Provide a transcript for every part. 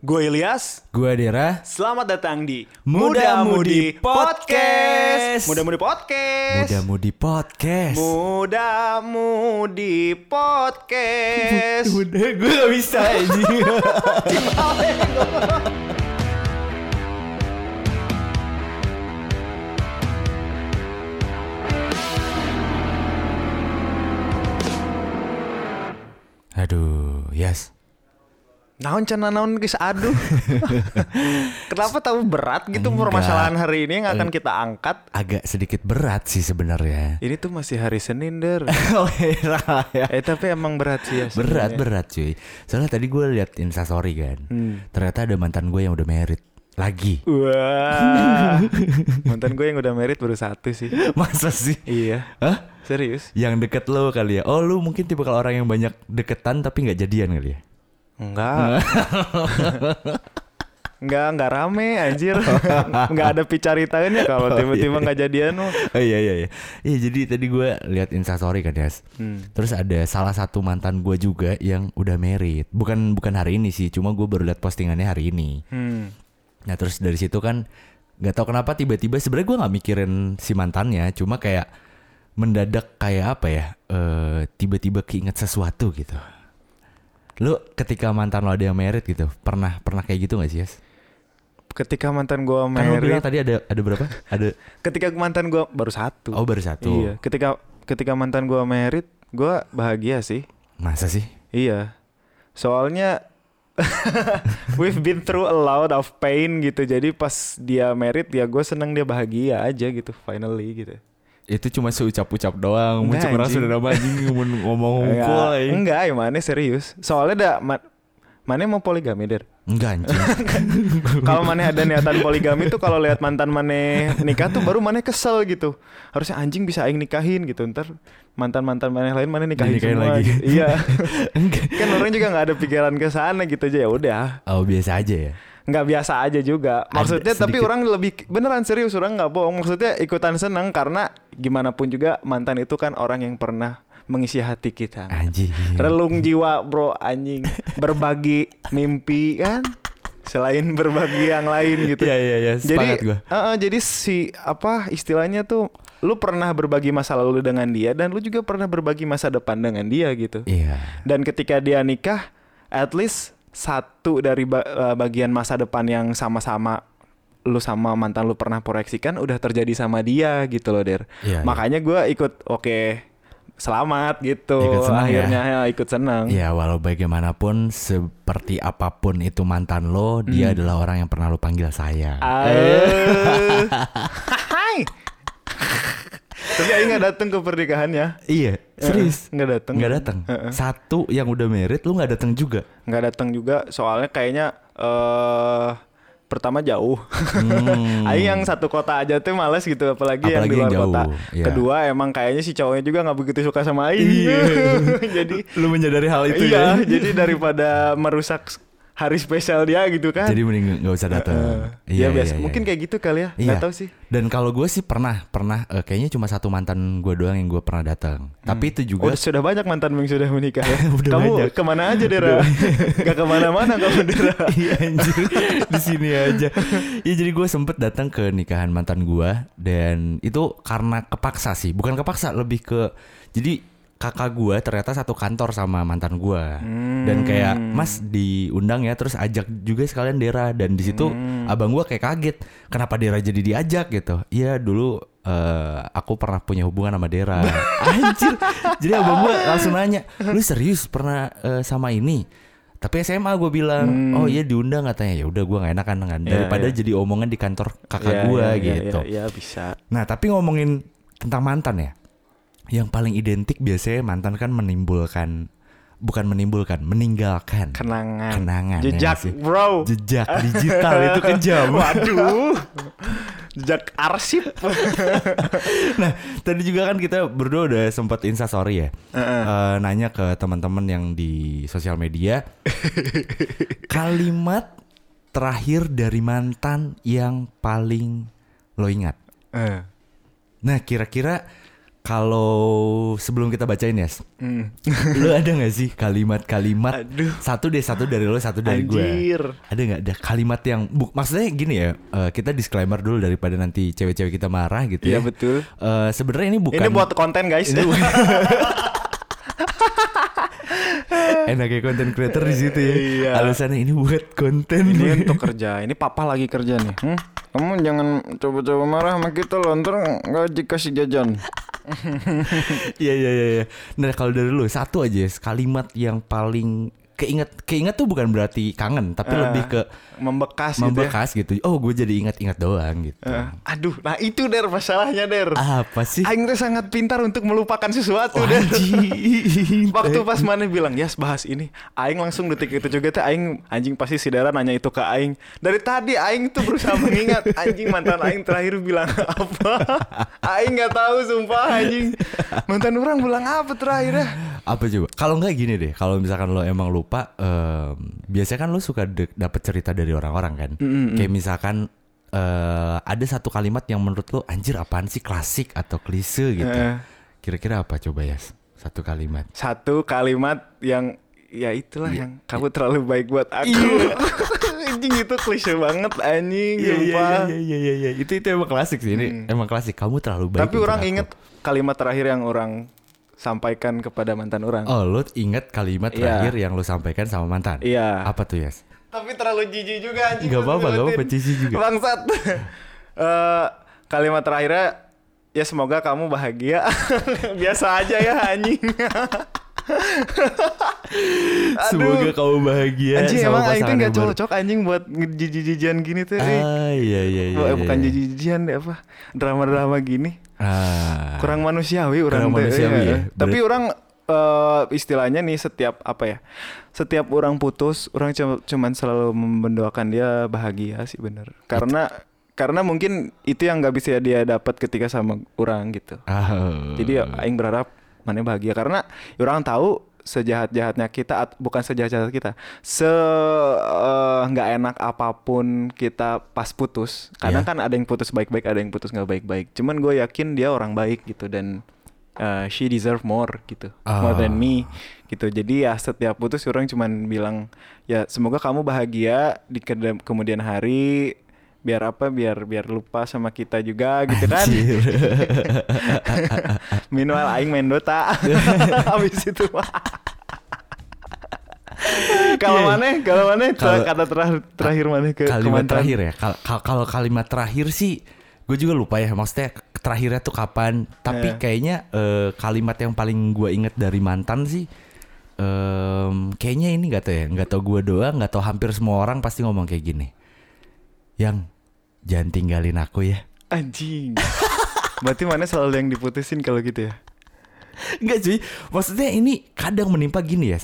Gue Ilyas. Gue Dera. Selamat datang di Muda Mudi Podcast. Muda Mudi Podcast. Muda Mudi Podcast. Muda Mudi Podcast. Udah gue gak bisa anjing. Aduh, yes. Naon cana naon guys aduh. Kenapa tahu berat gitu Enggak. permasalahan hari ini yang akan kita angkat? Agak sedikit berat sih sebenarnya. Ini tuh masih hari Senin der. Oh, iya, ya. eh tapi emang berat sih ya. Berat berat cuy. Soalnya tadi gue liat instastory kan. Hmm. Ternyata ada mantan gue yang udah merit lagi. Wah. Mantan gue yang udah merit baru satu sih. Masa sih? Iya. Hah? Serius? Yang deket lo kali ya. Oh lu mungkin tipe kalau orang yang banyak deketan tapi nggak jadian kali ya. Enggak. Enggak, enggak rame anjir. Enggak ada picaritaannya kalau tiba-tiba enggak jadian. Oh iya iya iya. Iya jadi tadi gue lihat instastory kan Yas. Hmm. Terus ada salah satu mantan gue juga yang udah merit. Bukan bukan hari ini sih, cuma gue baru lihat postingannya hari ini. Hmm. Nah terus dari situ kan nggak tahu kenapa tiba-tiba sebenarnya gue nggak mikirin si mantannya, cuma kayak mendadak kayak apa ya? eh tiba-tiba keinget sesuatu gitu. Lu ketika mantan lo ada yang merit gitu, pernah pernah kayak gitu gak sih Yas? Ketika mantan gua Kan lo bilang merit, tadi ada ada berapa? Ada ketika mantan gua baru satu. oh baru satu. Iya, ketika ketika mantan gua merit, gua bahagia sih. Masa sih? Iya. Soalnya we've been through a lot of pain gitu. Jadi pas dia merit ya gue seneng dia bahagia aja gitu finally gitu. Itu cuma seucap-ucap doang. Muncul orang sudah nama anjing ngomong ngomong Enggak, ya mana serius. Soalnya ada ma- mana mau poligami der. Enggak anjing. kalau mana ada niatan poligami tuh kalau lihat mantan mana nikah tuh baru mana kesel gitu. Harusnya anjing bisa aing nikahin gitu. Ntar mantan-mantan mana lain mana nikahin Dinikahin semua. lagi. gitu. Iya. Kan orang juga nggak ada pikiran ke sana gitu aja ya udah. Oh biasa aja ya. Nggak biasa aja juga. Ada Maksudnya tapi sedikit- orang lebih beneran serius orang nggak bohong. Maksudnya ikutan seneng karena gimana pun juga mantan itu kan orang yang pernah mengisi hati kita. Anjing. Relung jiwa bro anjing Berbagi mimpi kan Selain berbagi yang lain gitu Iya iya iya. Jadi gua. eh, eh, Jadi si Apa istilahnya tuh Lu pernah berbagi masa lalu dengan dia Dan lu juga pernah berbagi masa depan dengan dia gitu Iya. Dan ketika dia nikah At least Satu dari ba- eh, bagian masa depan yang sama-sama Lu sama mantan lu pernah proyeksikan Udah terjadi sama dia gitu loh Der iya. Makanya gue ikut Oke Selamat gitu Ikut senang ya? Akhirnya ya, ikut senang Ya walau bagaimanapun seperti apa pun itu mantan lo, dia adalah orang yang pernah lo panggil. Hmm. Hai. Tapi Aing nggak datang ke pernikahannya. Iya, serius. Nggak datang. Nggak datang. Satu yang udah merit lu nggak datang juga. Nggak datang juga. Soalnya kayaknya eh pertama jauh. Hmm. Aing yang satu kota aja tuh males gitu, apalagi, yang Apalagi di luar yang jauh, kota. iya. Kedua emang kayaknya si cowoknya juga nggak begitu suka sama Aing. Iya. jadi lu menyadari hal itu iya, ya. jadi daripada merusak hari spesial dia gitu kan. Jadi mending nggak usah datang. Eh, ya biasa. Mungkin kayak gitu kali ya. Iya. tahu sih. Dan kalau gue sih pernah, pernah eh, kayaknya cuma satu mantan gue doang yang gue pernah datang. Tapi itu Oh, juga sudah banyak mantan yang sudah menikah ya. Udah kamu banyak. ke mana aja Dera? Gak ke mana-mana kamu Dera. Iya anjir Di sini aja Iya jadi gue sempet datang ke nikahan mantan gue Dan itu karena kepaksa sih Bukan kepaksa lebih ke Jadi kakak gue ternyata satu kantor sama mantan gue Dan kayak mas diundang ya Terus ajak juga sekalian Dera. Dan di situ abang gue kayak kaget Kenapa Dera jadi diajak? gitu. Iya dulu eh, aku pernah punya hubungan sama Dera. Anjir. Jadi abang gue langsung nanya Lu serius pernah eh, sama ini? Tapi SMA gue bilang, oh iya diundang katanya. Ya udah gue nggak enakan kan Iya, daripada iya. jadi omongan di kantor kakak Iya, gue iya, iya, gitu. Iya, iya, bisa. Nah tapi ngomongin tentang mantan ya, yang paling identik biasanya mantan kan menimbulkan, bukan menimbulkan, meninggalkan Kenangan. kenangan. ya Jejak, sih? bro. Jejak digital itu kejam. Waduh. Jejak arsip. nah tadi juga kan kita berdua udah sempat instastory ya, Eh, nanya ke teman-teman yang di sosial media, kalimat terakhir dari mantan yang paling lo ingat. Eh. Nah kira-kira kalau sebelum kita bacain ya, Hmm. lu ada nggak sih kalimat-kalimat satu deh satu dari lu satu dari gue. Ada nggak ada kalimat yang bu, maksudnya gini ya, eh, kita disclaimer dulu daripada nanti cewek-cewek kita marah gitu Iya ya. betul. Eh, Sebenarnya ini bukan Ini buat konten guys. Ini bukan- enaknya konten creator di situ ya. Iya. Alasannya ini buat konten. Ini untuk kerja. Ini papa lagi kerja nih. Hmm? Kamu jangan coba-coba marah sama kita loh. Ntar nggak dikasih jajan. Iya iya iya. Nah kalau dari lu satu aja kalimat yang paling keinget keinget tuh bukan berarti kangen tapi Eh, lebih ke Membekas, gitu ya. membekas gitu. Oh gue jadi ingat-ingat doang gitu. Eh, aduh, nah itu der masalahnya der. Apa sih? Aing tuh sangat pintar untuk melupakan sesuatu Oh, der. Waktu pas mana bilang, "Yes, bahas ini." Aing langsung detik itu juga tuh aing anjing pasti si Dara nanya itu ke aing. Dari tadi aing tuh berusaha mengingat anjing mantan aing terakhir bilang apa. aing nggak tahu sumpah anjing. Mantan orang bilang apa terakhir ya? apa coba? Kalau nggak gini deh, kalau misalkan lo emang lupa, em, biasanya kan lo suka dapet cerita dari orang-orang kan. Kayak misalkan eh, ada satu kalimat yang menurut lo anjir apaan sih klasik atau klise gitu. Eh. Kira-kira apa coba ya? Satu kalimat. Satu kalimat yang ya itulah yang kamu terlalu baik buat aku. anjing itu klise banget anjing Iya iya sumpah. iya iya iya iya. Itu itu emang klasik sih ini. Emang klasik. Kamu terlalu baik. Tapi orang aku. inget kalimat terakhir yang orang sampaikan kepada mantan orang. Oh, lo inget kalimat Iya. terakhir yang lo sampaikan sama mantan? Iya. Apa tuh, Yas? Tapi terlalu jijik juga anjing. Gak apa-apa, gak apa-apa, jijik juga. Bangsat. Eh, kalimat terakhirnya ya semoga kamu bahagia. Biasa aja ya anjing. Semoga kamu bahagia anjing sama emang aing tuh gak cocok anjing buat jijik-jijian gini tuh. Ah, iya iya iya. Iya, bukan iya. jijik-jijian deh apa drama-drama gini Ah. kurang manusiawi orang Kurang teh, manusiawi iya. ya? tapi Bener- orang eh, istilahnya nih setiap apa ya setiap orang putus orang cuma cuman selalu mendoakan dia bahagia sih bener karena karena mungkin itu yang nggak bisa dia dapat ketika sama orang gitu Ah. jadi ya, aing berharap mana bahagia karena ya orang tahu sejahat-jahatnya kita bukan sejahat-jahat kita se eh, nggak enak apa pun kita pas putus kadang Iya. kan ada yang putus baik-baik ada yang putus nggak baik-baik cuman gue yakin dia orang baik gitu dan eh, she deserve more gitu more than Ah. me gitu jadi ya setiap putus orang cuman bilang ya semoga kamu bahagia di kemudian hari biar apa biar biar lupa sama kita juga gitu kan. Minimal aing main Dota. Habis itu. Kalau Iya. mana? Kalau mana? Kata terakhir terakhir mana ke kalimat mantan? terakhir ya. Kal- kal- Kalau kalimat terakhir sih gue juga lupa ya maksudnya terakhirnya tuh kapan tapi Iya. kayaknya eh, kalimat yang paling gue inget dari mantan sih em, kayaknya ini nggak tau ya nggak tau gue doang nggak tau hampir semua orang pasti ngomong kayak gini yang jangan tinggalin aku ya Anjing. Berarti mana selalu yang diputusin kalau gitu ya? Enggak cuy Maksudnya ini kadang menimpa gini ya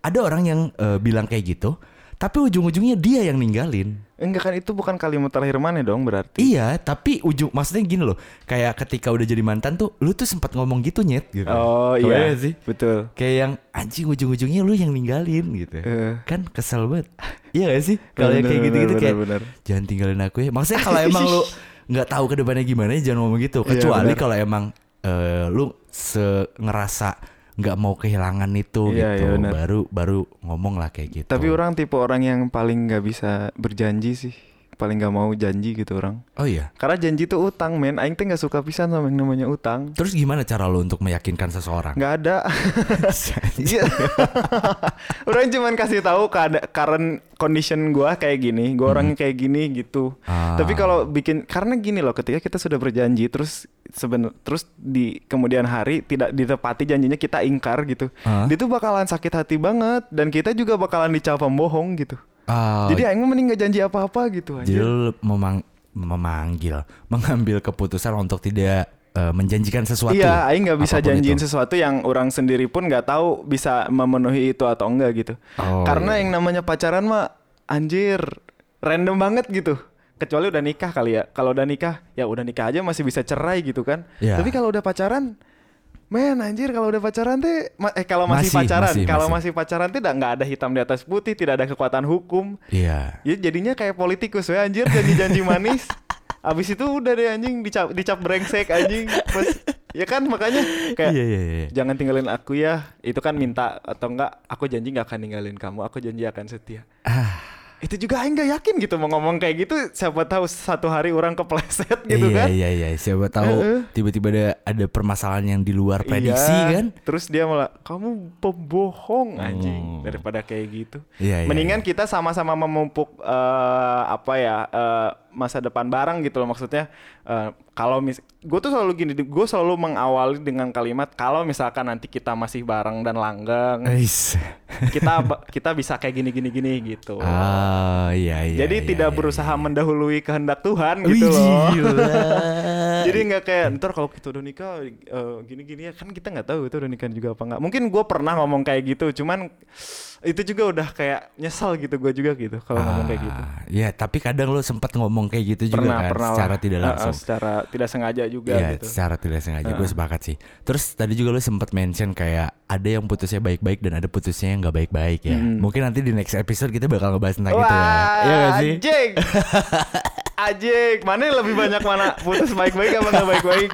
Ada orang yang eh, bilang kayak gitu Tapi ujung-ujungnya dia yang ninggalin Enggak kan itu bukan kalimat terakhir mana dong berarti. Iya tapi ujung Maksudnya gini loh Kayak ketika udah jadi mantan tuh Lu tuh sempat ngomong gitu nyet gitu Oh iya sih Betul. Kayak yang anjing ujung-ujungnya lu yang ninggalin gitu Eh. Kan kesel banget Iya gak sih Kalau yang kayak gitu-gitu kayak bener. Jangan tinggalin aku ya Maksudnya kalau emang lu nggak tahu ke depannya gimana jangan ngomong gitu Iya, Kecuali bener. kalau emang eh, Lu se ngerasa nggak mau kehilangan itu Iya, gitu iya, bener. Baru baru ngomong lah kayak gitu Tapi orang tipe orang yang paling nggak bisa berjanji sih. Paling nggak mau janji gitu orang. Oh iya Karena janji itu utang men. Aing teh nggak suka pisan sama yang namanya utang. Terus gimana cara lu untuk meyakinkan seseorang? Nggak ada. Iya. orang cuman kasih tahu current condition gua kayak gini, gua orangnya kayak gini gitu. Ah. Tapi kalau bikin karena gini loh, ketika kita sudah berjanji terus seben terus di kemudian hari tidak ditepati janjinya kita ingkar gitu. Ah. Dia tuh bakalan sakit hati banget dan kita juga bakalan dicap pembohong gitu. Oh, Jadi aing mending gak janji apa-apa gitu Jadi aja. lu memang memanggil, mengambil keputusan untuk tidak eh, menjanjikan sesuatu. Iya, aing nggak bisa janjiin itu. sesuatu yang orang sendiri pun nggak tahu bisa memenuhi itu atau enggak gitu. Oh, Karena iya. yang namanya pacaran mah anjir random banget gitu. Kecuali udah nikah kali ya. Kalau udah nikah, ya udah nikah aja masih bisa cerai gitu kan. Iya. Tapi kalau udah pacaran, men anjir kalau udah pacaran teh ma- eh kalau masih, Masih, pacaran, masih, kalau masih. masih pacaran tidak nggak ada hitam di atas putih, tidak ada kekuatan hukum. Iya. Ya jadinya kayak politikus ya anjir janji-janji manis. Abis itu udah deh anjing dicap dicap brengsek anjing. Pas ya kan makanya kayak Iya iya iya. jangan tinggalin aku ya. Itu kan minta atau enggak aku janji nggak akan ninggalin kamu. Aku janji akan setia. Ah. Itu juga aing nggak yakin gitu mau ngomong kayak gitu. Siapa tahu satu hari orang kepleset gitu iya, kan. Iya iya siapa tahu tiba-tiba ada ada permasalahan yang di luar prediksi Iya. kan? Terus dia malah kamu pembohong anjing Oh. daripada kayak gitu. Iya, iya, Mendingan kita sama-sama memupuk eh, apa ya eh, masa depan bareng gitu loh maksudnya. eh, kalau mis, gue tuh selalu gini, gue selalu mengawali dengan kalimat kalau misalkan nanti kita masih bareng dan langgeng, kita kita bisa kayak gini gini gini gitu. Ah iya iya. Jadi iya, tidak iya, berusaha mendahului kehendak Tuhan Wih, gitu loh. Jadi nggak kayak ntar kalau kita udah nikah eh, gini-gini ya kan kita nggak tahu itu udah nikah juga apa nggak. Mungkin gue pernah ngomong kayak gitu, cuman itu juga udah kayak nyesal gitu gue juga gitu kalau ngomong kayak gitu. Ah, Ya tapi kadang lo sempat ngomong kayak gitu juga Pernah kan pernah secara lah. tidak langsung. secara tidak sengaja juga Iya, gitu. secara tidak sengaja gue sepakat sih. Terus tadi juga lo sempat mention kayak ada yang putusnya baik-baik dan ada putusnya yang nggak baik-baik ya. Mungkin nanti di next episode kita bakal ngebahas tentang itu ya. Wah, Iya gak sih? Ajik, mana yang lebih banyak mana putus baik-baik apa nggak baik-baik?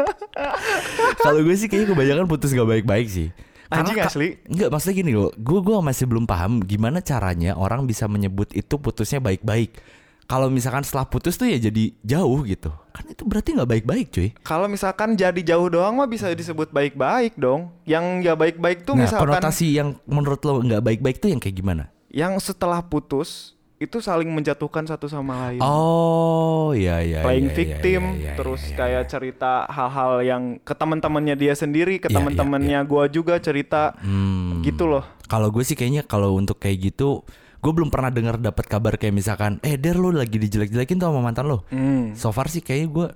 Kalau gue sih kayaknya kebanyakan putus gak baik-baik sih. Anjing asli. Enggak, maksudnya gini loh. Gue gua masih belum paham gimana caranya orang bisa menyebut itu putusnya baik-baik. Kalau misalkan setelah putus tuh ya jadi jauh gitu. Kan itu berarti nggak baik-baik, cuy. Kalau misalkan jadi jauh doang mah bisa disebut baik-baik dong. Yang nggak baik-baik tuh Nah, misalkan konotasi yang menurut lo nggak baik-baik tuh yang kayak gimana? yang setelah putus itu saling menjatuhkan satu sama lain. Oh, iya iya. playing iya, iya, victim, iya, iya, terus iya, kayak iya. cerita hal-hal yang ke teman-temannya dia sendiri, ke Iya, iya, teman-temannya gua juga cerita Hmm. gitu loh. Kalau gue sih kayaknya kalau untuk kayak gitu, gue belum pernah dengar dapat kabar kayak misalkan, eh Der lo lagi dijelek-jelekin tuh sama mantan lo. Hmm. So far sih kayaknya gue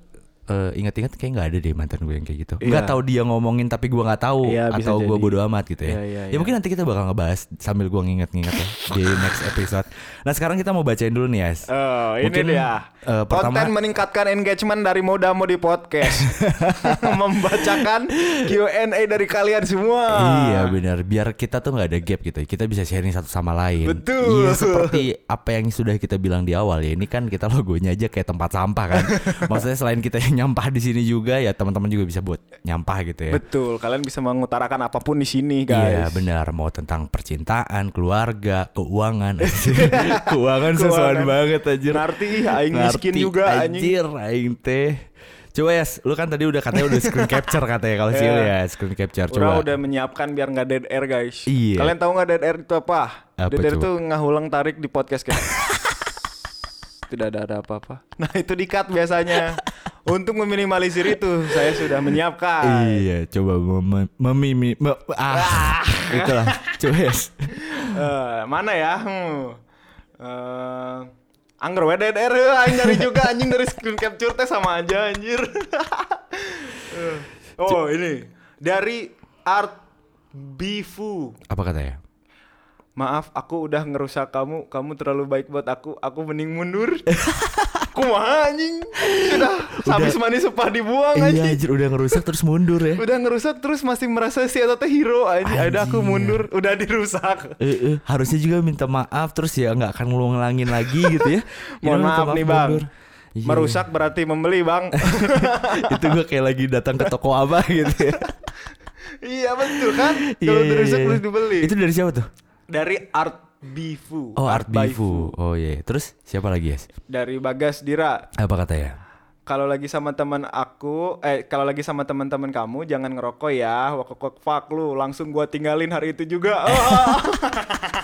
eh, ingat-ingat kayak nggak ada deh mantan gue yang kayak gitu. Iya. Nggak tahu dia ngomongin tapi gue nggak tahu Iya, bisa atau gue bodo amat gitu ya. Iya, iya, ya iya. mungkin nanti kita bakal ngebahas sambil gue nginget-nginget ya di next episode. Nah sekarang kita mau bacain dulu nih Yas. Oh, ini Mungkin, dia. Eh, pertama- Konten meningkatkan engagement dari Modamo di podcast. Membacakan Q&A dari kalian semua. Iya benar, biar kita tuh nggak ada gap gitu. Kita bisa sharing satu sama lain. Betul. Iya seperti apa yang sudah kita bilang di awal ya. Ini kan kita logonya aja kayak tempat sampah kan. Maksudnya selain kita yang nyampah di sini juga ya teman-teman juga bisa buat nyampah gitu ya. Betul, kalian bisa mengutarakan apa pun di sini, Iya guys. benar mau tentang percintaan, keluarga, keuangan. keuangan sesuai Keuangan. banget anjir. Ngerti, aing miskin juga anjing. anjir, aing teh. Coba ya, lu kan tadi udah katanya udah screen capture katanya kalau sih Iya. ya screen capture. Udah Coba. udah menyiapkan biar nggak dead air guys. Iya. Kalian tahu nggak dead air itu apa? Apa dead air itu ngahulang tarik di podcast kayak. Tidak ada ada apa-apa. Nah itu di cut biasanya. Untuk meminimalisir itu saya sudah menyiapkan. Iya, coba mem- memimi me- ah, itulah. Coba yes. Eh, mana ya? Hmm. Eh, angger we air heuh, aing nyari juga anjing dari screen capture teh sama aja anjir. Eh, oh ini dari Art Bifu. Apa katanya? Maaf, aku udah ngerusak kamu. Kamu terlalu baik buat aku. Aku mending mundur. Kumaha anjing? Sudah habis manis sepah dibuang Iya, anjing. anjir udah ngerusak terus mundur ya. Udah ngerusak terus masih merasa si Eta teh hero anjing. Ada aku mundur, udah dirusak. Eh, eh, harusnya juga minta maaf terus ya nggak akan ngulangin lagi gitu ya. Mohon minta maaf nih bang. mundur. Iya. Merusak berarti membeli bang. itu gue kayak lagi datang ke toko apa gitu ya. iya betul kan? Iya, Kalau iya, dirusak iya. terus dibeli. Itu dari siapa tuh? dari Art Bifu. Oh Art by Bifu. Oh iya. Terus siapa lagi yes? Dari Bagas Dira. Apa katanya? Kalau lagi sama teman aku, eh kalau lagi sama teman-teman kamu jangan ngerokok ya. Wak wak fuck lu, langsung gua tinggalin hari itu juga. Ah,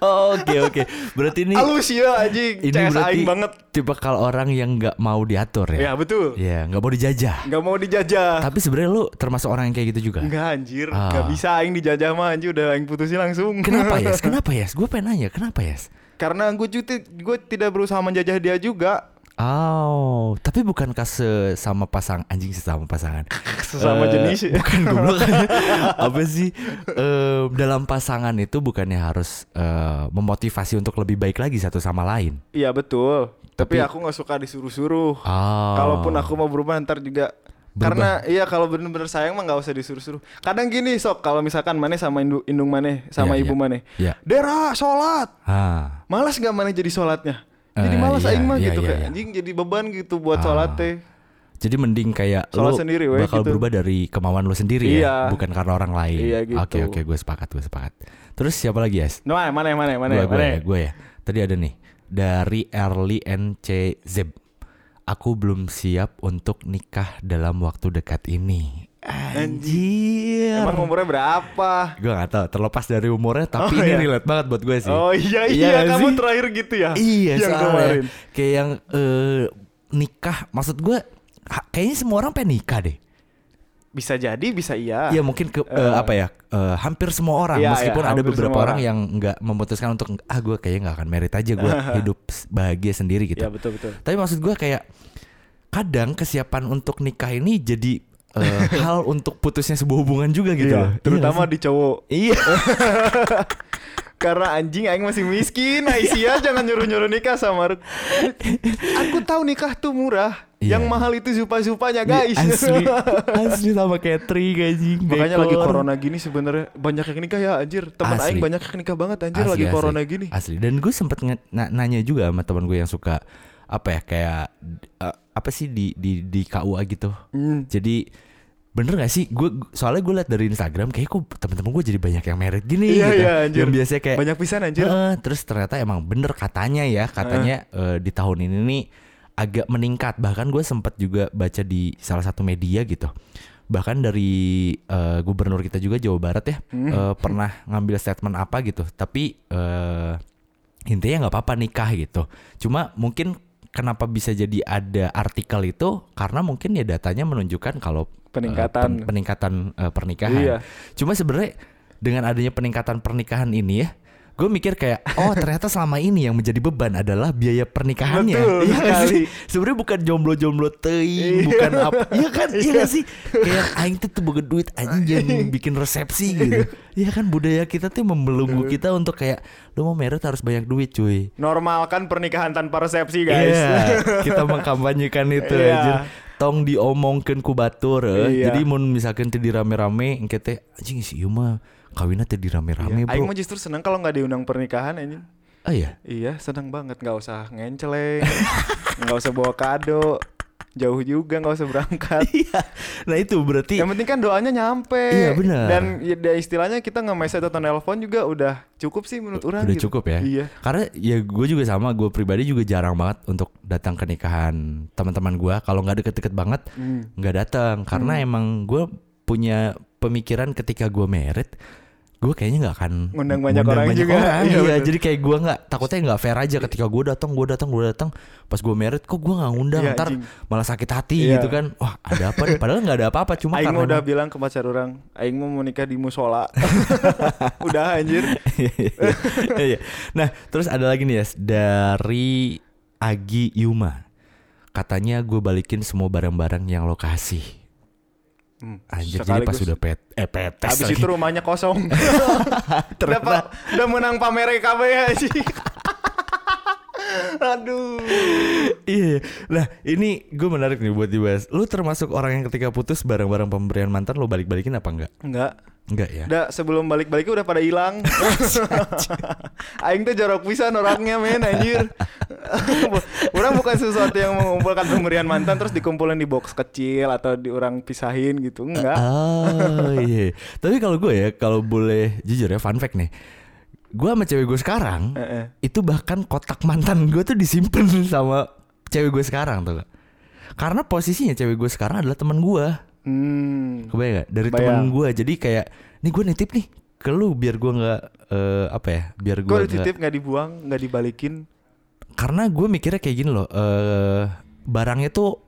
Oh, Oke oke. Berarti ini Halus ya anjing. ini CS berarti aing banget. tipe kalau orang yang nggak mau diatur Ya ya. betul. Iya, nggak mau dijajah. Nggak mau dijajah. Tapi sebenarnya lu termasuk orang yang kayak gitu juga. Enggak anjir, Ah. nggak bisa aing dijajah mah anjir udah aing putusin langsung. Kenapa ya? Kenapa ya? Gue pengen nanya, kenapa ya? Karena gue juga gue tidak berusaha menjajah dia juga. Oh, tapi bukankah sesama pasang anjing sesama pasangan? Sesama Eh, jenis. Bukan goblok. Apa sih? Eh, dalam pasangan itu bukannya harus eh, memotivasi untuk lebih baik lagi satu sama lain? Iya betul. Tapi, Tapi- aku nggak suka disuruh-suruh. Oh. Kalaupun aku mau berubah ntar juga Berubah. karena iya kalau bener-bener sayang mah nggak usah disuruh-suruh. Kadang gini sok kalau misalkan maneh sama indung, indung maneh sama Iya, ibu iya. maneh. Iya. Dera sholat. Ah. Malas nggak maneh jadi sholatnya? Jadi Eh, malas iya, aing mah iya, gitu iya, kayak iya. anjing jadi beban gitu buat Ah. sholat teh. Jadi mending kayak Sholat lu sendiri, weh, bakal gitu. berubah dari kemauan lu sendiri Iya. ya, bukan karena orang lain. Iya, gitu. Oke oke, gue sepakat, gue sepakat. Terus siapa lagi ya? Nah, mana mana mana gue, gue, mana. ya, gue ya. Tadi ada nih dari Early NC Zeb. Aku belum siap untuk nikah dalam waktu dekat ini. Anjir. Emang umurnya berapa? Gue gak tahu terlepas dari umurnya tapi Oh, ini iya. relate banget buat gue sih. Oh iya Iya iya, kamu sih? terakhir gitu ya? Iya yang soalnya kemarin. kayak yang eh, nikah maksud gue kayaknya semua orang pengen nikah deh. Bisa jadi, bisa iya. Iya mungkin ke eh, apa ya eh, hampir semua orang Iya, meskipun iya, ada beberapa orang orang. yang nggak memutuskan untuk ah gue kayaknya nggak akan merit aja gue hidup bahagia sendiri gitu. Iya betul betul. Tapi maksud gue kayak kadang kesiapan untuk nikah ini jadi eh, hal untuk putusnya sebuah hubungan juga gitu loh. Iya, terutama Iya di cowok. Iya. Karena anjing aing masih miskin, Aisyah jangan nyuruh-nyuruh nikah sama. Aku tahu nikah tuh murah. Iya. Yang mahal itu supa-supanya, guys. asli asli sama catering anjing. Makanya lagi dekor. corona gini sebenarnya banyak yang nikah ya anjir. Teman aing banyak yang nikah banget anjir Asli, lagi asli. corona gini. Asli. Dan gue sempet nanya juga sama teman gue yang suka apa ya kayak eh, apa sih di di di KUA gitu. Hmm. Jadi bener gak sih gue soalnya gue liat dari Instagram kayak kok temen-temen gue jadi banyak yang merit gini Iya, gitu. iya, anjir. Yang biasanya kayak Banyak pisan anjir. "Eh," terus ternyata emang bener katanya ya katanya eh, di tahun ini nih agak meningkat bahkan gue sempet juga baca di salah satu media gitu bahkan dari eh, gubernur kita juga Jawa Barat ya eh, pernah ngambil statement apa gitu tapi eh, intinya nggak apa-apa nikah gitu cuma mungkin kenapa bisa jadi ada artikel itu karena mungkin ya datanya menunjukkan kalau eh, Peningkatan. pen- peningkatan eh, pernikahan Iya. cuma sebenarnya dengan adanya peningkatan pernikahan ini ya gue mikir kayak oh ternyata selama ini yang menjadi beban adalah biaya pernikahannya Betul Iya sekali. sih? sebenarnya bukan jomblo-jomblo teing Iya. bukan apa iya kan iya gak sih kayak aing tuh tuh duit anjing bikin resepsi gitu iya kan budaya kita tuh membelenggu kita untuk kayak lu mau merit harus banyak duit cuy Normalkan pernikahan tanpa resepsi, guys. Iya, kita mengkampanyekan itu Iya. anjir. Tong diomongkeun ku batur eh. Iya. Jadi mun misalkan teu dirame-rame engke teh anjing si ieu mah kawinna teu dirame-rame, Iya. Aing Bro. mah justru seneng kalau nggak diundang pernikahan anjing. Oh iya. Iya, seneng banget nggak usah ngenceleng, nggak usah bawa kado, jauh juga nggak usah berangkat. Iya. Nah, itu berarti Yang penting kan doanya nyampe. Iya, benar. Dan ya, istilahnya kita nge-message atau nelpon juga udah cukup sih menurut orang. udah gitu. cukup ya. Iya. Karena ya gue juga sama, gue pribadi juga jarang banget untuk datang ke nikahan teman-teman gue. Kalau nggak deket-deket banget, Hmm. nggak datang. Karena emang gue punya pemikiran ketika gue merit, gue kayaknya nggak akan Ngundang banyak orang juga. orang. Iya, Iya, jadi kayak gue nggak takutnya nggak fair aja ketika gue datang, gue datang, gue datang. Pas gue merit, kok gue nggak ngundang, Iya, ntar anjing. malah sakit hati Iya. gitu kan. Wah ada apa? nih? Padahal nggak ada apa-apa, cuma Aing karena udah emang- bilang ke pacar orang, Aing mau menikah di musola. udah anjir. Iya. nah, terus ada lagi nih ya dari Agi Yuma. Katanya gue balikin semua barang-barang yang lo kasih. Hmm, Anjir, jadi pas sekaligus. udah pet eh petes Habis lagi. itu rumahnya kosong. udah, pa- udah menang pamer KB anjing. Aduh. Iya. Nah, ini gue menarik nih buat dibahas. Lu termasuk orang yang ketika putus barang-barang pemberian mantan lo balik-balikin apa enggak? Enggak. Enggak ya. Udah sebelum balik-balik udah pada hilang. Aing tuh jorok pisan orangnya men anjir. orang bukan sesuatu yang mengumpulkan pemberian mantan terus dikumpulin di box kecil atau di orang pisahin gitu. Enggak. Oh iya. Tapi kalau gue ya, kalau boleh jujur ya, fun fact nih. Gue sama cewek gue sekarang, Heeh. itu bahkan kotak mantan gue tuh disimpan sama cewek gue sekarang tuh. Karena posisinya cewek gue sekarang adalah teman gue. Hmm. Kebayang gak? Dari temen gue. Jadi kayak, nih gue nitip nih ke lu biar gue nggak eh, apa ya? Biar gue Gue dititip nggak dibuang, nggak dibalikin. karena gue mikirnya kayak gini loh. eh barangnya tuh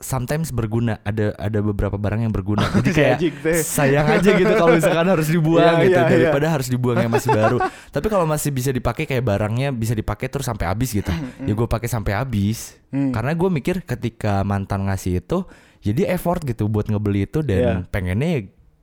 sometimes berguna. Ada ada beberapa barang yang berguna. Jadi kayak sayang aja gitu kalau misalkan harus dibuang Iya, gitu iya, iya. daripada harus dibuang yang masih baru. Tapi kalau masih bisa dipakai kayak barangnya bisa dipakai terus sampai habis gitu. ya gue pakai sampai habis. Hmm. Karena gue mikir ketika mantan ngasih itu jadi effort gitu buat ngebeli itu dan Iya. pengennya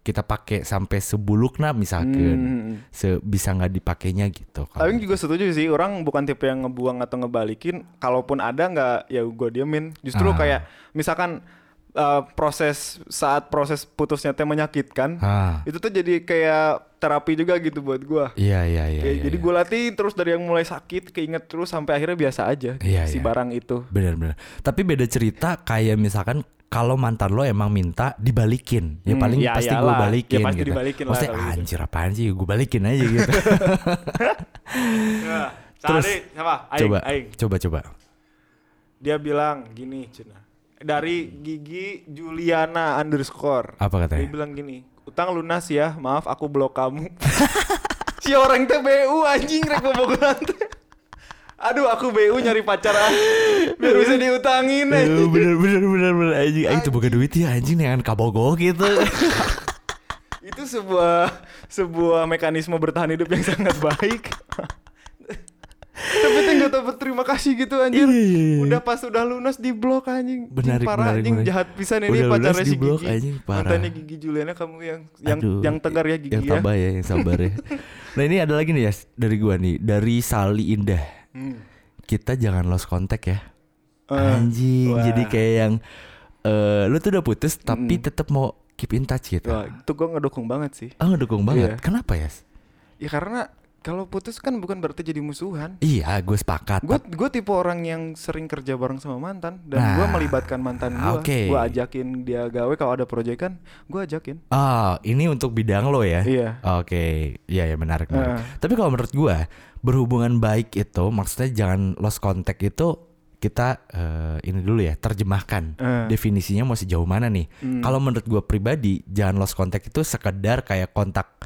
kita pakai sampai sebulukna misalkan. Hmm. Se bisa nggak dipakainya gitu. kalau- Tapi juga setuju sih, orang bukan tipe yang ngebuang atau ngebalikin. Kalaupun ada nggak, ya gue diemin. Justru Ah. kayak misalkan uh, proses saat proses putusnya teh menyakitkan, Ah. itu tuh jadi kayak terapi juga gitu buat gue. Iya iya iya. Kayak iya, jadi iya. gue latih terus dari yang mulai sakit, keinget terus sampai akhirnya biasa aja Iya, si iya. barang itu. Benar-benar. Tapi beda cerita kayak misalkan kalau mantan lo emang minta dibalikin, ya Hmm, paling ya pasti gue iyalah. balikin Ya pasti gitu. dibalikin lah Maksudnya kalau gitu. anjir apaan sih, gue balikin aja gitu. Ya, Terus, siapa? Aing, coba, Aing. coba, coba. Dia bilang gini, Cina. Dari Gigi Juliana underscore. Apa Dia katanya? bilang gini, utang lunas ya, maaf aku blok kamu. si orang teh BU anjing rek bobogohan teh. Aduh aku BU nyari pacar ah. Biar bisa diutangin Eh, anjing. bener bener bener bener anjing anjing tuh bukan duit ya anjing dengan kabogo gitu Itu sebuah sebuah mekanisme bertahan hidup yang sangat baik. Tapi teh dapat terima kasih gitu anjir. Iya, iya, iya. Udah pas udah lunas di blok anjing. Anjing, parah benarik, anjing benarik. jahat pisan ini Udah pacarnya si Gigi. anjing, parah. Mantannya Gigi Juliana kamu yang yang Aduh, yang tegar ya Gigi yang ya. tabah ya yang sabar ya nah ini ada lagi nih ya dari gua nih dari Sali Indah Hmm. kita jangan lost contact ya Eh, anjing wah. jadi kayak yang eh lu tuh udah putus tapi Mm. tetap mau keep in touch gitu Wah, itu gue ngedukung banget sih. oh ngedukung banget Iya. kenapa ya Ya karena kalau putus kan bukan berarti jadi musuhan. iya gue sepakat Gue gue tipe orang yang sering kerja bareng sama mantan dan Nah, gue melibatkan mantan gue. oke. Gue ajakin dia gawe kalau ada proyekan, gue ajakin. Oh, ini untuk bidang lo ya? Iya. Oke, iya ya menarik, menarik. Heeh. Tapi kalau menurut gua berhubungan baik itu maksudnya jangan lost contact itu kita eh, ini dulu ya terjemahkan Eh. definisinya mau sejauh mana nih. Hmm. Kalau menurut gua pribadi jangan lost contact itu sekedar kayak kontak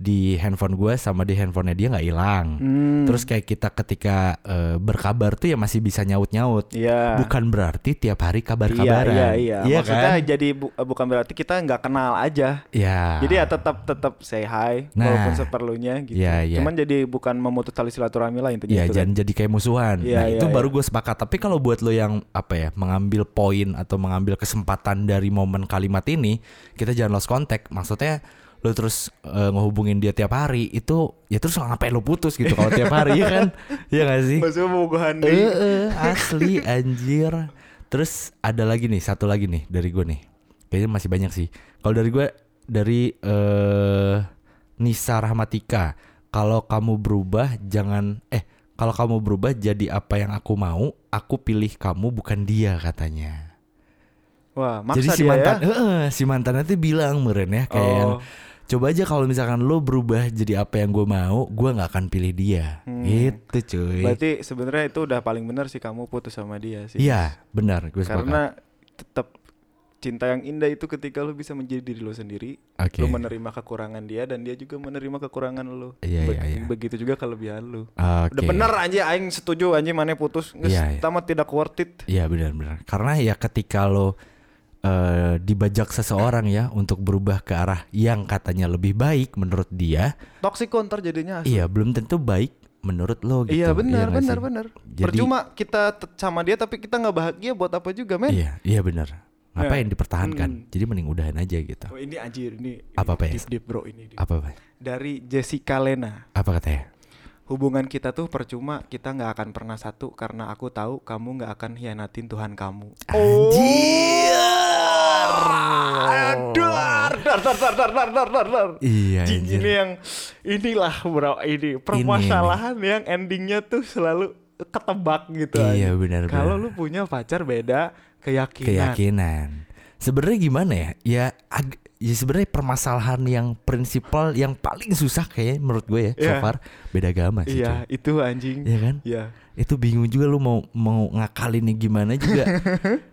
di handphone gua sama di handphonenya dia nggak hilang. Hmm. Terus kayak kita ketika eh, berkabar tuh ya masih bisa nyaut-nyaut. Iya. Bukan berarti tiap hari Iya, kabar-kabaran. iya, iya. Maksudnya kan? jadi bu- bukan berarti kita nggak kenal aja. Iya. Jadi ya tetap tetap say hi Nah. walaupun seperlunya gitu. Iya, iya. Cuman jadi bukan memutus tali silaturahmi lah intinya Iya kan. jangan jadi kayak musuhan. Iya, nah iya, itu iya. baru gue sepakat. Tapi kalau buat lo yang apa ya mengambil poin atau mengambil kesempatan dari momen kalimat ini, kita jangan lost contact. Maksudnya lo terus eh, ngehubungin dia tiap hari itu ya terus ngapain lo putus gitu kalau tiap hari ya kan? Iya gak sih? Maksudnya bobogohan Eh, deui. eh, asli anjir. Terus ada lagi nih satu lagi nih dari gue nih. Kayaknya masih banyak sih. Kalau dari gue dari eh Nisa Rahmatika. Kalau kamu berubah jangan eh kalau kamu berubah jadi apa yang aku mau, aku pilih kamu bukan dia katanya. Wah, maksa jadi si dia mantan, ya. Heeh, si mantannya tuh bilang meren ya kayak yang, Oh. Coba aja kalau misalkan lo berubah jadi apa yang gue mau, gue nggak akan pilih dia. Hmm. Gitu cuy. Berarti sebenarnya itu udah paling benar sih kamu putus sama dia sih. Iya, benar, gue. Karena tetap cinta yang indah itu ketika lu bisa menjadi diri lu sendiri, Oke. lu menerima kekurangan dia dan dia juga menerima kekurangan lu. Iya, Be- iya, iya. Begitu juga kelebihan lu. Oke. Udah bener aja aing setuju anjing mana putus. Iya, iya. tamat tidak worth it. Iya benar-benar. Karena ya ketika lo eh, dibajak seseorang ya untuk berubah ke arah yang katanya lebih baik menurut dia, Toxic counter jadinya. asli. iya belum tentu baik menurut lo gitu. Iya benar nggak benar benar. Jadi- Percuma kita sama dia tapi kita nggak bahagia buat apa juga men. Iya, iya benar. Ngapain dipertahankan? Hmm. Jadi mending udahan aja gitu. Oh, ini anjir ini. Apa, ini Pes? Deep, deep bro ini. deep. Apa Pak? Dari Jessica Lena. Apa katanya? Hubungan kita tuh percuma, kita nggak akan pernah satu karena aku tahu kamu nggak akan hianatin Tuhan kamu. Aduh, dar dar dar dar dar dar dar dar. Iya, Jing, anjir. ini yang inilah bro ini permasalahan yang endingnya tuh selalu ketebak gitu. Iya, benar, Kalau lu punya pacar beda keyakinan. Keyakinan. Sebenarnya gimana ya? Ya ag- ya sebenarnya permasalahan yang prinsipal yang paling susah kayaknya menurut gue ya so Iya. far beda agama sih. Iya, cuy. itu anjing. Iya kan? Iya. itu bingung juga lu mau mau ngakalinnya gimana juga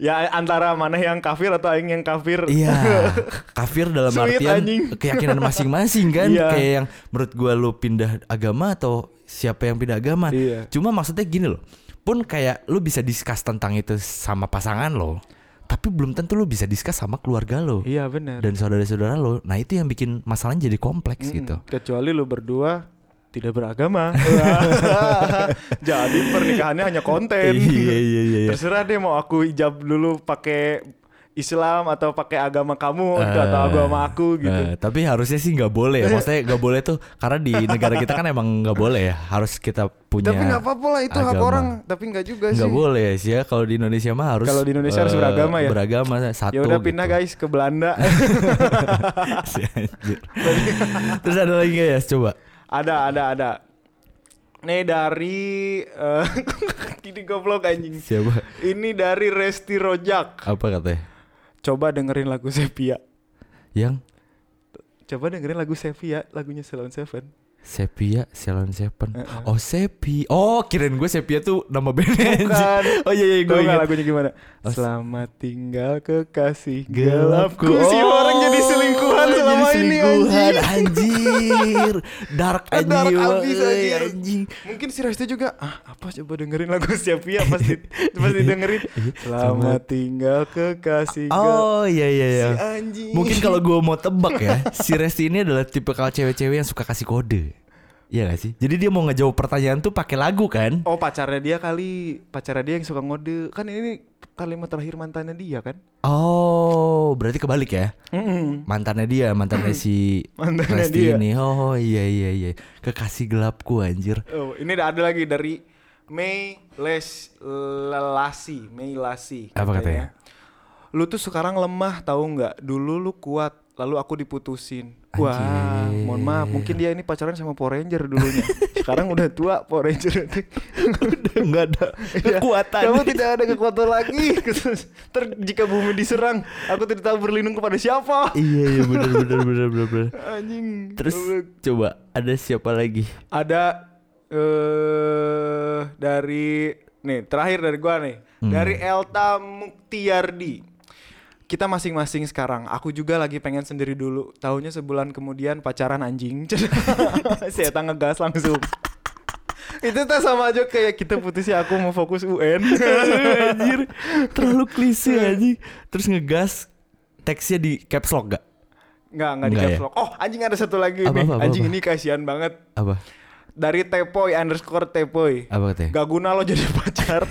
Ya antara mana yang kafir atau aing yang kafir. iya kafir dalam Sweet, artian anjing. keyakinan masing-masing kan Iya. kayak yang menurut gua lu pindah agama atau siapa yang pindah agama Iya. cuma maksudnya gini loh pun kayak lu bisa discuss tentang itu sama pasangan lo tapi belum tentu lu bisa discuss sama keluarga lo Iya benar. dan saudara-saudara lo nah itu yang bikin masalahnya jadi kompleks Mm-mm. gitu Kecuali lu berdua tidak beragama. Jadi pernikahannya hanya konten. iya iya iya iya. Terserah deh mau aku ijab dulu pakai Islam atau pakai agama kamu Eh, atau agama aku gitu. eh, tapi harusnya sih nggak boleh ya. Maksudnya nggak boleh tuh karena di negara kita kan emang nggak boleh ya. Harus kita punya. tapi nggak apa-apa lah itu hak agama. orang, tapi nggak juga sih. Nggak boleh sih ya. Kalau di Indonesia mah harus. Kalau di Indonesia harus eh, beragama ya? Beragama satu. Ya udah pindah gitu. guys ke Belanda. Terus ada lagi nggak ya? Coba. Ada ada ada. Nih dari Gini goblok anjing Siapa? Ini dari Resti Rojak Apa katanya? Coba dengerin lagu Sepia Yang Coba dengerin lagu Sepia Lagunya Salon Seven Sepia Salon Seven. Heeh. Oh Sepi. Oh kirain gue Sepia tuh nama bandnya. Bukan. Oh iya iya gue ingat. lagunya gimana? Oh, Selamat tinggal kekasih Gelapku. gelapku Si orang Oh, selama jadi ini selingkuhan, anjing anjir. Dark anjing. Dark abis, anjir. anjing. Mungkin si Resti juga Ah apa coba dengerin lagu Sepia Pas, di, pas didengerin Selamat tinggal kekasih Oh iya iya iya. Si anjing Mungkin kalau gue mau tebak ya, si Resti ini adalah tipe kalau cewek-cewek yang suka kasih kode. Iya gak sih? Jadi dia mau ngejawab pertanyaan tuh pakai lagu kan? Oh pacarnya dia kali Pacarnya dia yang suka ngode Kan ini kalimat terakhir mantannya dia kan Oh, berarti kebalik ya? Mantannya dia, mantannya si Mantannya Resti dia. ini. Oh iya iya iya. Kekasih gelapku anjir. Oh, ini ada lagi dari Mei Les Lelasi, Mei Lasi. Apa katanya? Lu tuh sekarang lemah tahu nggak? Dulu lu kuat, lalu aku diputusin. Wah, Anjir. mohon maaf, mungkin dia ini pacaran sama Power Ranger dulunya. sekarang udah tua Power Ranger itu. Udah enggak ada kekuatan. Kamu tidak ada kekuatan lagi. Ter jika bumi diserang, aku tidak tahu berlindung kepada siapa. iya iya benar benar benar benar. Anjing. Terus coba ada siapa lagi? ada eh dari nih terakhir dari gua nih Hmm. dari Elta Muktiardi kita masing-masing sekarang aku juga lagi pengen sendiri dulu tahunya sebulan kemudian pacaran anjing saya tangga gas langsung itu tuh sama aja kayak kita putusnya aku mau fokus UN anjir, terlalu klise anjing. Terus ngegas teksnya di caps lock gak? nggak nggak di caps ya? lock oh anjing ada satu lagi Apa, nih apa, apa, anjing apa? ini kasihan banget Apa? dari tepoy underscore tepoy Apa katanya? Gak guna lo jadi pacar.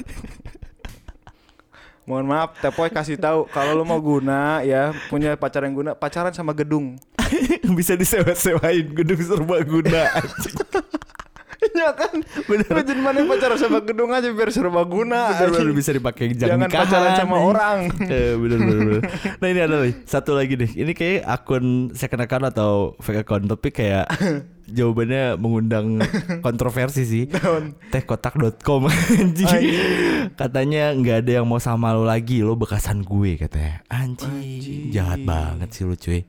Mohon maaf, Tepoy kasih tahu kalau lo mau guna ya punya pacar yang guna, pacaran sama gedung. Bisa disewa-sewain gedung serbaguna anjing. Iya kan? Bener. Jadi mana pacaran sama gedung aja biar serbaguna. Bener-bener anjing. bisa dipakai Jangan pacaran sama orang. Eh, bener, bener, bener. Nah ini ada nih satu lagi nih. Ini kayak akun second account atau fake account tapi kayak jawabannya mengundang kontroversi sih. Tehkotak.com anjing. Anjing. Katanya nggak ada yang mau sama lo lagi, lo bekasan gue katanya. Anjing, Anjing. jahat banget sih lo cuy.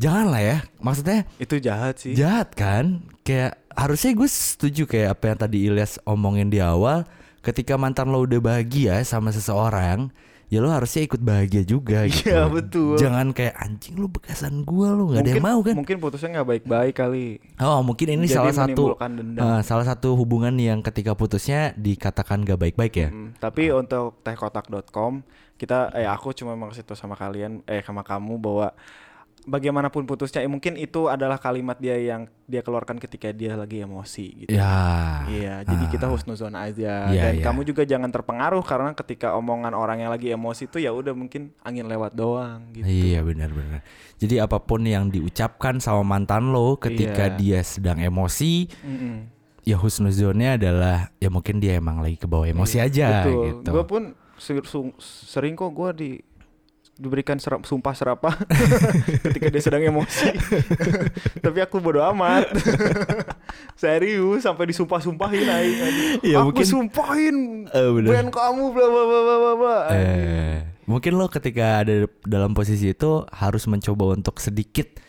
Jangan lah ya, maksudnya Itu jahat sih. jahat kan? Kayak harusnya gue setuju kayak apa yang tadi Ilyas omongin di awal. Ketika mantan lo udah bahagia sama seseorang, ya lo harusnya ikut bahagia juga gitu. Iya, betul. Jangan kayak anjing lo bekasan gue lo nggak ada yang mau kan? Mungkin putusnya nggak baik-baik kali. Oh mungkin ini Jadi salah satu eh, salah satu hubungan yang ketika putusnya dikatakan gak baik-baik ya. Hmm, tapi untuk tehkotak.com kita eh aku cuma mau kasih tahu sama kalian eh sama kamu bahwa bagaimanapun putusnya eh, mungkin itu adalah kalimat dia yang dia keluarkan ketika dia lagi emosi gitu. Ya. Iya, jadi kita Ah. husnuzon aja Iya, dan iya. kamu juga jangan terpengaruh karena ketika omongan orang yang lagi emosi itu ya udah mungkin angin lewat doang gitu. Iya benar-benar. Jadi apa pun yang diucapkan sama mantan lo ketika Iya. dia sedang emosi, Mm-mm. ya husnuzonnya adalah ya mungkin dia emang lagi kebawa emosi Iya, aja Betul. gitu. Gue pun sering kok gue di diberikan serap, sumpah serapah ketika dia sedang emosi. Tapi aku bodo amat. Serius sampai disumpah-sumpahin aing. Iya, aku mungkin- sumpahin bener. band kamu bla bla bla bla bla bla. Eh, mungkin lo ketika ada dalam posisi itu harus mencoba untuk sedikit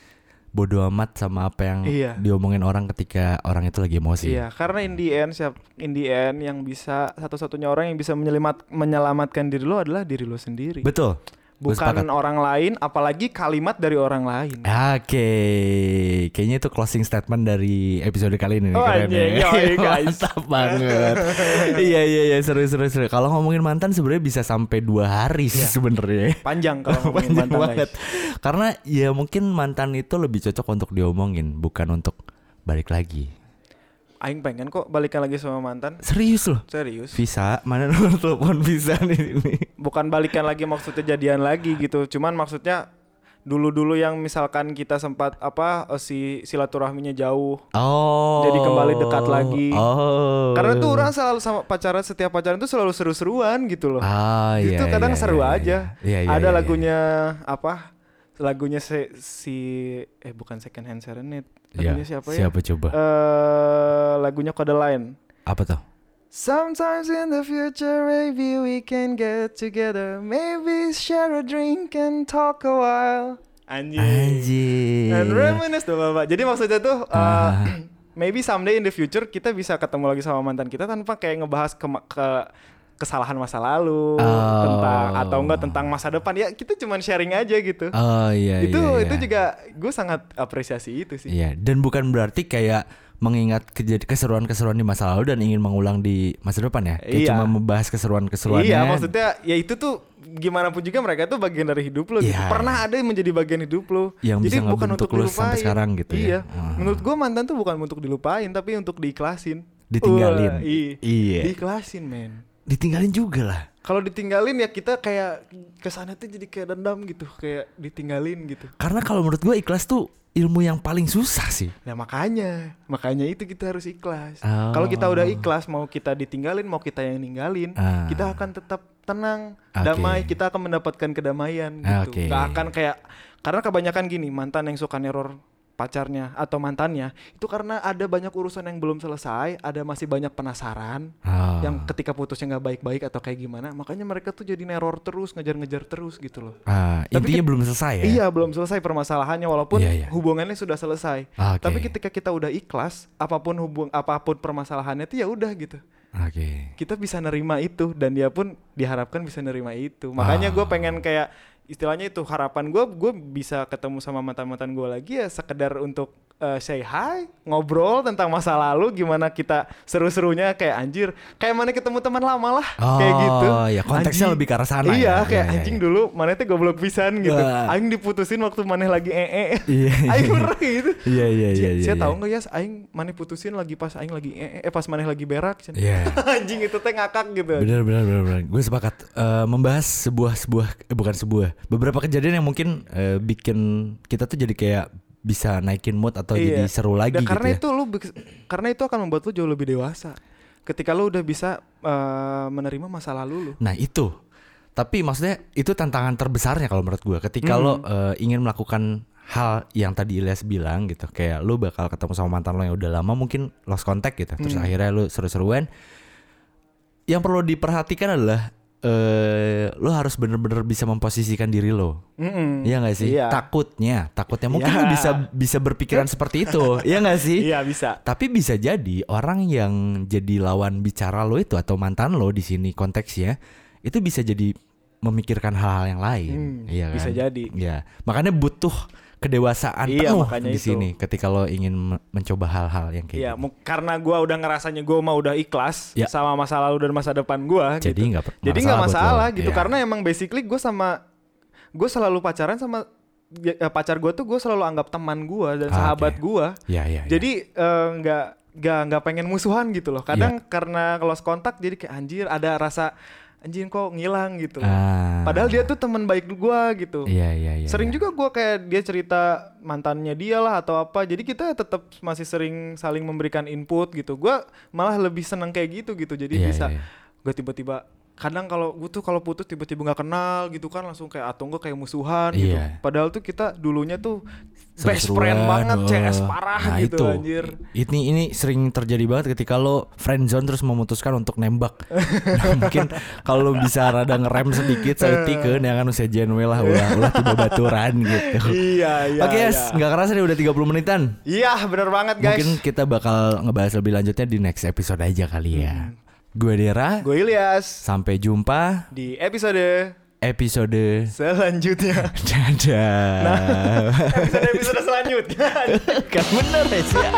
bodo amat sama apa yang Iya. diomongin orang ketika orang itu lagi emosi. Iya, karena in the end siap in the end yang bisa satu-satunya orang yang bisa menyelamat, menyelamatkan diri lo adalah diri lo sendiri. Betul. Bukan orang lain, apalagi kalimat dari orang lain. Oke, kayaknya itu closing statement dari episode kali ini. nih, Oh, keren ya. yoi, guys. Mantap banget. iya iya iya seru seru seru. Kalau ngomongin mantan sebenarnya bisa sampai dua hari sih sebenarnya. Panjang kalau ngomongin Panjang mantan banget. guys. Karena ya mungkin mantan itu lebih cocok untuk diomongin, bukan untuk balik lagi. Aing pengen kok balikan lagi sama mantan. Serius loh. Serius. Visa, mana nomor telepon Visa nih ini? Bukan balikan lagi maksudnya jadian lagi gitu. Cuman maksudnya dulu-dulu yang misalkan kita sempat apa eh, si silaturahminya jauh. Oh. Jadi kembali dekat lagi. Oh. Karena tuh orang selalu sama pacaran setiap pacaran tuh selalu seru-seruan gitu loh. Ah, iya, itu kadang iya, seru iya, aja. iya. Iya, iya, Ada iya, iya. lagunya apa? Lagunya si, si eh bukan Second Hand Serenade. Ya, Lagunya siapa ya? Siapa coba? Eh lagunya Kode Line. Apa tuh? Sometimes in the future, maybe we can get together. Maybe share a drink and talk a while. Anjing. And reminisce tuh bapak. Jadi maksudnya tuh, uh, Ah. maybe someday in the future kita bisa ketemu lagi sama mantan kita tanpa kayak ngebahas ke, ke kesalahan masa lalu Oh. tentang atau enggak tentang masa depan. Ya kita cuman sharing aja gitu. Oh iya itu iya, itu iya. juga gue sangat apresiasi itu sih. Iya, dan bukan berarti kayak mengingat keseruan-keseruan di masa lalu dan ingin mengulang di masa depan ya. Kayak Iya. cuma membahas keseruan-keseruannya. Iya, maksudnya ya itu tuh gimana pun juga mereka tuh bagian dari hidup lo. gitu. Iya. Pernah ada yang menjadi bagian hidup lo. Yang Jadi bisa bukan untuk lo sampai sekarang gitu ya. Iya. Ah. Menurut gua mantan tuh bukan untuk dilupain tapi untuk diiklasin. Ditinggalin. Wah, i- Iya. Diiklasin, men. Ditinggalin juga lah. Kalau ditinggalin ya kita kayak ke sana tuh jadi kayak dendam gitu, kayak ditinggalin gitu. Karena kalau menurut gua ikhlas tuh ilmu yang paling susah sih. Nah makanya, makanya itu kita harus ikhlas. Oh. Kalau kita udah ikhlas, mau kita ditinggalin, mau kita yang ninggalin, Ah. kita akan tetap tenang, Oke. damai. Kita akan mendapatkan kedamaian gitu. Oke. Gak akan kayak karena kebanyakan gini mantan yang suka neror pacarnya atau mantannya itu karena ada banyak urusan yang belum selesai, ada masih banyak penasaran Oh. yang ketika putusnya nggak baik-baik atau kayak gimana, makanya mereka tuh jadi neror terus, ngejar-ngejar terus gitu loh. Ah, Tapi intinya belum selesai ya. Iya belum selesai permasalahannya walaupun Iya, iya. hubungannya sudah selesai. Ah, Oke. Tapi ketika kita udah ikhlas, apa pun hubung apa pun permasalahannya itu ya udah gitu. Oke. Kita bisa nerima itu dan dia pun diharapkan bisa nerima itu. Makanya gue Ah. pengen kayak istilahnya itu harapan gue gue bisa ketemu sama mantan-mantan gue lagi ya sekedar untuk uh, say hi, ngobrol tentang masa lalu gimana kita seru-serunya kayak anjir, kayak mana ketemu teman lama lah kayak gitu. Oh, ya, konteksnya Anjing. lebih ke arah sana Iya, ya. kayak Iya, iya, anjing iya. dulu mana tuh goblok pisan gitu. Wah. Aing diputusin waktu maneh lagi ee. Iya, Aing iya. bener gitu. Iya iya iya iya. Saya iya. tahu nggak ya, aing maneh putusin lagi pas aing lagi ee, eh pas maneh lagi berak. Iya. anjing itu teh ngakak gitu. Benar benar benar benar. Gue sepakat Eh, membahas sebuah sebuah eh, bukan sebuah beberapa kejadian yang mungkin eh, bikin kita tuh jadi kayak bisa naikin mood atau jadi seru lagi Dan gitu Iya. karena ya. itu lu karena itu akan membuat lu jauh lebih dewasa. Ketika lu udah bisa eh, menerima masa lalu lu. Nah itu. Tapi maksudnya itu tantangan terbesarnya kalau menurut gue. Ketika Hmm. lo eh, ingin melakukan hal yang tadi Ilyas bilang gitu, kayak lo bakal ketemu sama mantan lo yang udah lama mungkin lost contact gitu. Terus Hmm. akhirnya lo seru-seruan. Yang perlu diperhatikan adalah eh lo harus bener-bener bisa memposisikan diri lo. Mm-mm. Iya gak sih? Iya. Takutnya, takutnya mungkin Iya. lu bisa bisa berpikiran seperti itu. Iya gak sih? Iya bisa. Tapi bisa jadi orang yang jadi lawan bicara lo itu atau mantan lo di sini konteksnya itu bisa jadi memikirkan hal-hal yang lain. Hmm, iya kan? bisa jadi. Iya. Makanya butuh kedewasaan Iya, penuh di itu. sini ketika lo ingin me- mencoba hal-hal yang kayak Iya, gitu. karena gua udah ngerasanya gua mau udah ikhlas Ya. sama masa lalu dan masa depan gua Jadi gitu. nggak per- Jadi masalah nggak lo. masalah gitu Iya. karena emang basically gue sama gue selalu pacaran sama ya, eh, pacar gue tuh gue selalu anggap teman gue dan Ah, sahabat oke. gua. Iya, iya, iya. Jadi eh, nggak nggak nggak pengen musuhan gitu loh. Kadang karena lost kontak jadi kayak anjir ada rasa anjir kok ngilang gitu. Ah. Padahal dia tuh teman baik gua gitu. Iya, iya, iya. Sering iya. juga gua kayak dia cerita mantannya dia lah atau apa. Jadi kita tetap masih sering saling memberikan input gitu. Gua malah lebih seneng kayak gitu gitu. Jadi Iya, bisa iya, iya. gue tiba-tiba kadang kalau gue tuh kalau putus tiba-tiba nggak kenal gitu kan langsung kayak atau enggak kayak musuhan gitu. Iya. Padahal tuh kita dulunya tuh best Seru-seruan, friend banget, oh. CS parah Nah, gitu itu. anjir. Ini ini sering terjadi banget ketika lo friend zone terus memutuskan untuk nembak. Nah, mungkin kalau lo bisa rada ngerem sedikit seetik ya kan usia Januari lah ulah ulah tiba baturan gitu. Iya, iya. Oke, iya. yes, nggak kerasa nih udah 30 menitan. Iya, bener banget guys. Mungkin kita bakal ngebahas lebih lanjutnya di next episode aja kali ya. Hmm. Gue Dera, Gue Ilyas sampai jumpa di episode episode selanjutnya. dadah. Nah. episode episode selanjutnya. kan bener ya.